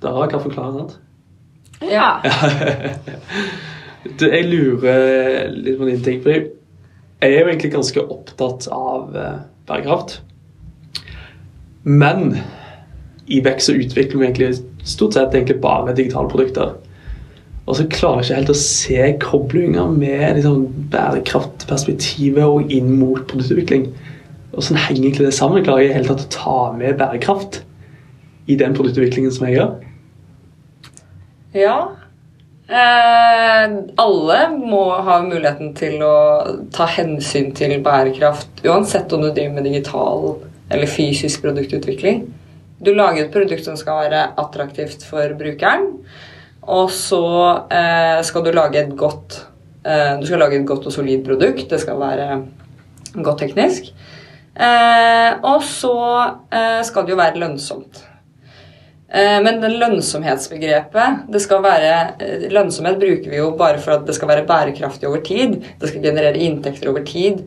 Der har jeg forklart, sant? Ja. Du, jeg lurer litt på din ting. For jeg er jo egentlig ganske opptatt av eh, bærekraft. Men i vekst og utvikling vi egentlig stort sett egentlig bare digitale produkter. Og så klarer jeg ikke helt å se koblinger med liksom, bærekraftperspektivet og inn mot produktutvikling. Og sånn henger egentlig det sammen. Jeg klarer i det hele tatt å ta med bærekraft i den produktutviklingen som jeg gjør. Ja. Eh, alle må ha muligheten til å ta hensyn til bærekraft, uansett om du driver med digital eller fysisk produktutvikling. Du lager et produkt som skal være attraktivt for brukeren, og så eh, skal du lage et godt eh, Du skal lage et godt og solid produkt. Det skal være godt teknisk. Eh, og så eh, skal det jo være lønnsomt. Eh, Men den lønnsomhetsbegrepet det skal være, eh, Lønnsomhet bruker vi jo bare for at det skal være bærekraftig over tid. Det skal generere inntekter over tid.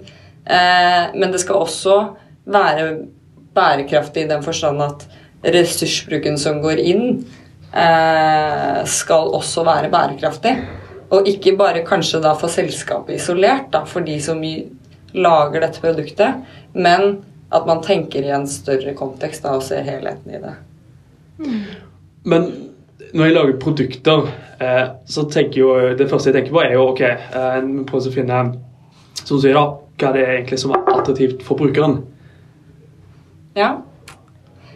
Eh, Men det skal også være bærekraftig i den forstand at ressursbruken som går inn, skal også være bærekraftig. Og ikke bare kanskje da for selskapet isolert, da, for de som lager dette produktet, men at man tenker i en større kontekst da, og ser helheten i det. Men når jeg lager produkter, eh, så tenker jo det første jeg tenker på, er jo ok, eh, vi prøver å finne som sier da, hva det er egentlig som er attraktivt for brukeren. Ja.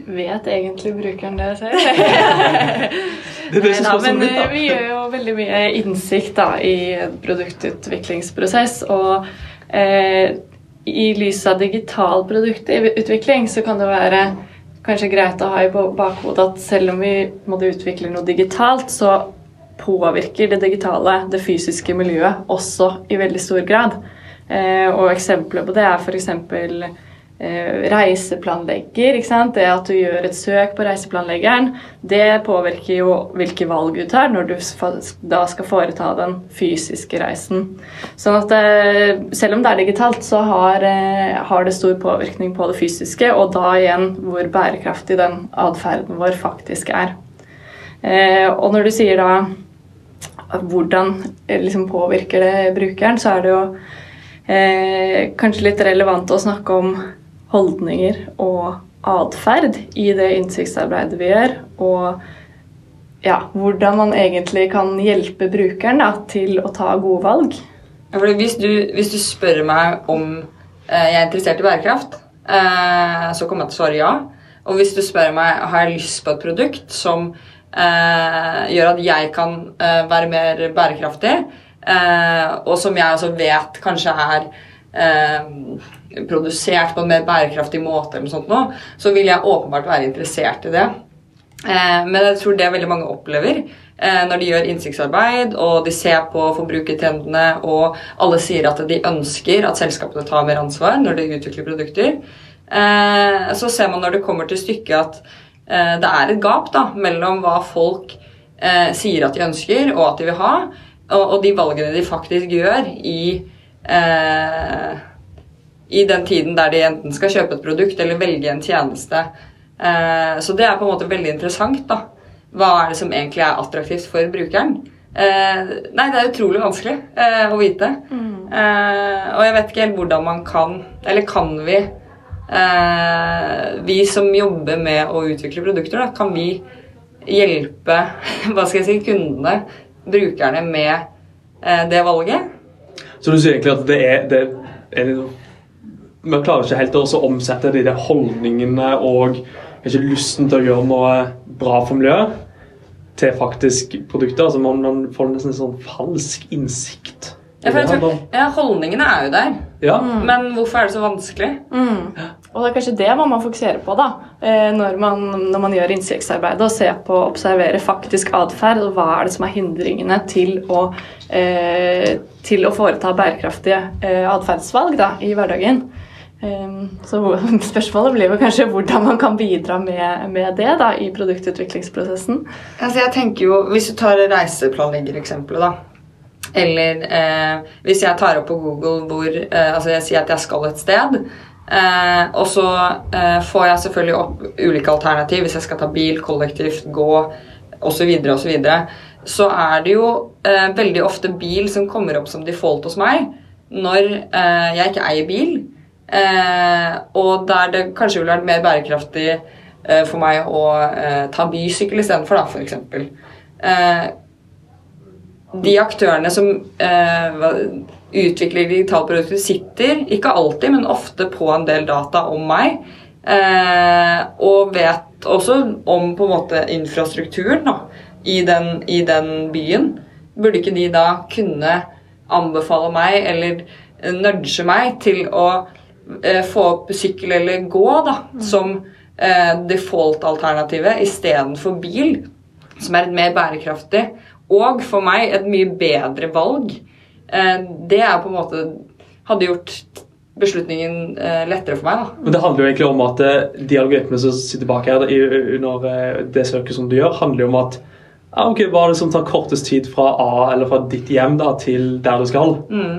Vet egentlig brukeren det selv? Det er det som spørsmålet men eh, vi gjør jo veldig mye innsikt da, i produktutviklingsprosess. Og eh, i lys av digital produktutvikling så kan det være kanskje greit å ha i bakhodet at selv om vi måtte utvikle noe digitalt, så påvirker det digitale det fysiske miljøet også i veldig stor grad. Eh, og eksempler på det er f.eks. Eh, reiseplanlegger. ikke sant? Det at du gjør et søk på reiseplanleggeren, det påvirker jo hvilke valg du tar når du da skal foreta den fysiske reisen. Sånn at eh, selv om det er digitalt, så har, eh, har det stor påvirkning på det fysiske, og da igjen hvor bærekraftig den atferden vår faktisk er. Og når du sier da hvordan liksom påvirker det brukeren, så er det jo eh, kanskje litt relevant å snakke om holdninger og atferd i det innsiktsarbeidet vi gjør. Og ja, hvordan man egentlig kan hjelpe brukeren da, til å ta gode valg. Hvis, du, hvis du spør meg om eh, jeg er interessert i bærekraft, eh, så kommer jeg til å svare ja. Og hvis du spør meg har jeg lyst på et produkt som eh, gjør at jeg kan eh, være mer bærekraftig, eh, og som jeg vet kanskje er eh, produsert på en mer bærekraftig måte, eller noe sånt nå, så vil jeg åpenbart være interessert i det. Eh, Men jeg tror det veldig mange opplever eh, når de gjør innsiktsarbeid og de ser på forbrukertrendene, og alle sier at de ønsker at selskapene tar mer ansvar når de utvikler produkter. Eh, Så ser man når det kommer til stykket at eh, det er et gap da, mellom hva folk sier at de ønsker og at de vil ha, og, og de valgene de faktisk gjør i eh, i den tiden der de enten skal kjøpe et produkt eller velge en tjeneste. Eh, Så det er på en måte veldig interessant. da. Hva er det som egentlig er attraktivt for brukeren? Eh, Nei, det er utrolig vanskelig eh, å vite. Eh, Og jeg vet ikke helt hvordan man kan Eller kan vi eh, Vi som jobber med å utvikle produkter, da, kan vi hjelpe hva skal jeg si, kundene, brukerne, med eh, det valget? Så du sier egentlig at det er, det er Vi klarer ikke helt å omsette de der holdningene og ikke lysten til å gjøre noe bra for miljøet til faktisk produkter. Altså man, man får nesten en sånn falsk innsikt. Ja, for jeg tror, ja, Holdningene er jo der, Ja, men hvorfor er det så vanskelig? Og det er kanskje det man må fokusere på da, eh, når man, når man gjør innsiktsarbeidet. Og se på og observere faktisk atferd, og hva er det som er hindringene til å, eh, til å foreta bærekraftige eh, atferdsvalg i hverdagen. Eh, så spørsmålet blir vel kanskje hvordan man kan bidra med, med det da, i produktutviklingsprosessen. Altså jeg tenker jo, Hvis du tar reiseplanleggereksempelet, da. Eller eh, hvis jeg tar opp på Google hvor eh, altså jeg sier at jeg skal et sted. Eh, og så eh, får jeg selvfølgelig opp ulike alternativ hvis jeg skal ta bil, kollektivt, gå, osv., så, videre, så er det jo eh, veldig ofte bil som kommer opp som default hos meg når eh, jeg ikke eier bil, eh, og der det kanskje ville vært mer bærekraftig eh, for meg å ta bysykkel istedenfor, da, f.eks. Eh, de aktørene som eh, utvikler digitale produkter, sitter ikke alltid, men ofte på en del data om meg. Eh, og vet også om på en måte infrastrukturen da, i, den, i den byen. Burde ikke de da kunne anbefale meg eller nudge meg til å eh, få opp sykkel eller gå da, som eh, default-alternativet istedenfor bil, som er et mer bærekraftig og for meg et mye bedre valg. Eh, det er på en måte hadde gjort beslutningen eh, lettere for meg. da. Men Det handler jo egentlig om at eh, de algoritmene som sitter bak her under det søket som du gjør, handler jo om at ja, ok, Hva er det som tar kortest tid fra A eller fra ditt hjem da, til der du skal? Mm.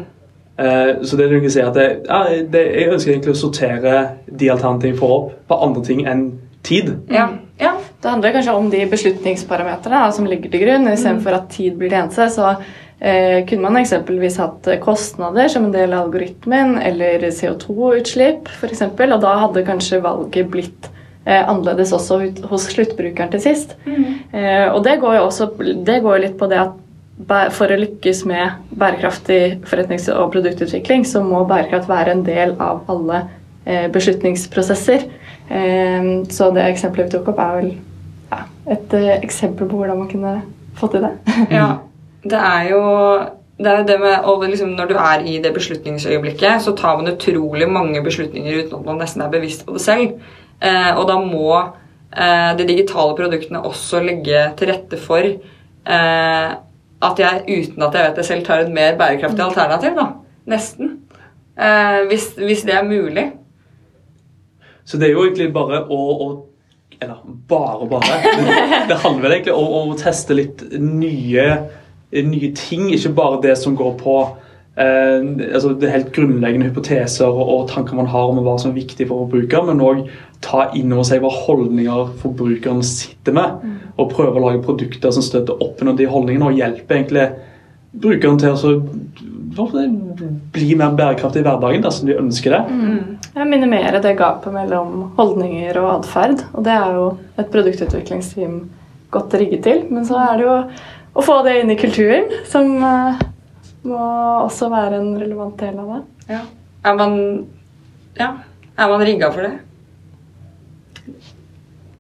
Så det du kan si at det, ja, det, Jeg ønsker egentlig å sortere de alternativene jeg får opp, på andre ting enn tid. Ja, ja. Det handler kanskje om de beslutningsparametrene som ligger til grunn. Istedenfor at tid blir det eneste, så eh, kunne man eksempelvis hatt kostnader som en del av algoritmen, eller CO2-utslipp f.eks. Og da hadde kanskje valget blitt eh, annerledes også ut, hos sluttbrukeren til sist. Mm. Eh, og det går jo også det går litt på det at for å lykkes med bærekraftig forretnings- og produktutvikling, så må bærekraft være en del av alle eh, beslutningsprosesser. Eh, så det eksempelet vi tok opp, er vel ja, et eksempel på hvordan man kunne få til det. ja, det er jo det er det med, og liksom Når du er i det beslutningsøyeblikket, så tar man utrolig mange beslutninger uten at man nesten er bevisst på det selv. Eh, og da må eh, de digitale produktene også legge til rette for eh, at jeg uten at jeg vet det selv, tar et mer bærekraftig alternativ. da, Nesten. Eh, hvis, hvis, det er mulig. Så det er jo egentlig bare å, å eller bare, bare. Det, handler vel egentlig om, om, å teste litt nye, nye, ting. Ikke bare det som går på eh, altså det helt grunnleggende hypoteser og, tanker man har om hva som er viktig for forbrukeren, men òg ta inn over seg hva holdninger forbrukeren sitter med. Mm. Og prøve å lage produkter som støtter opp under de holdningene og hjelper egentlig brukeren til å bli mer bærekraftig i hverdagen dersom de ønsker det. Mm. Jeg minimere det gapet mellom holdninger og atferd. Og det er jo et produktutviklingsteam godt rigget til. Men så er det jo å få det inn i kulturen, som uh, må også være en relevant del av det. Ja. Er man, ja. man rigga for det?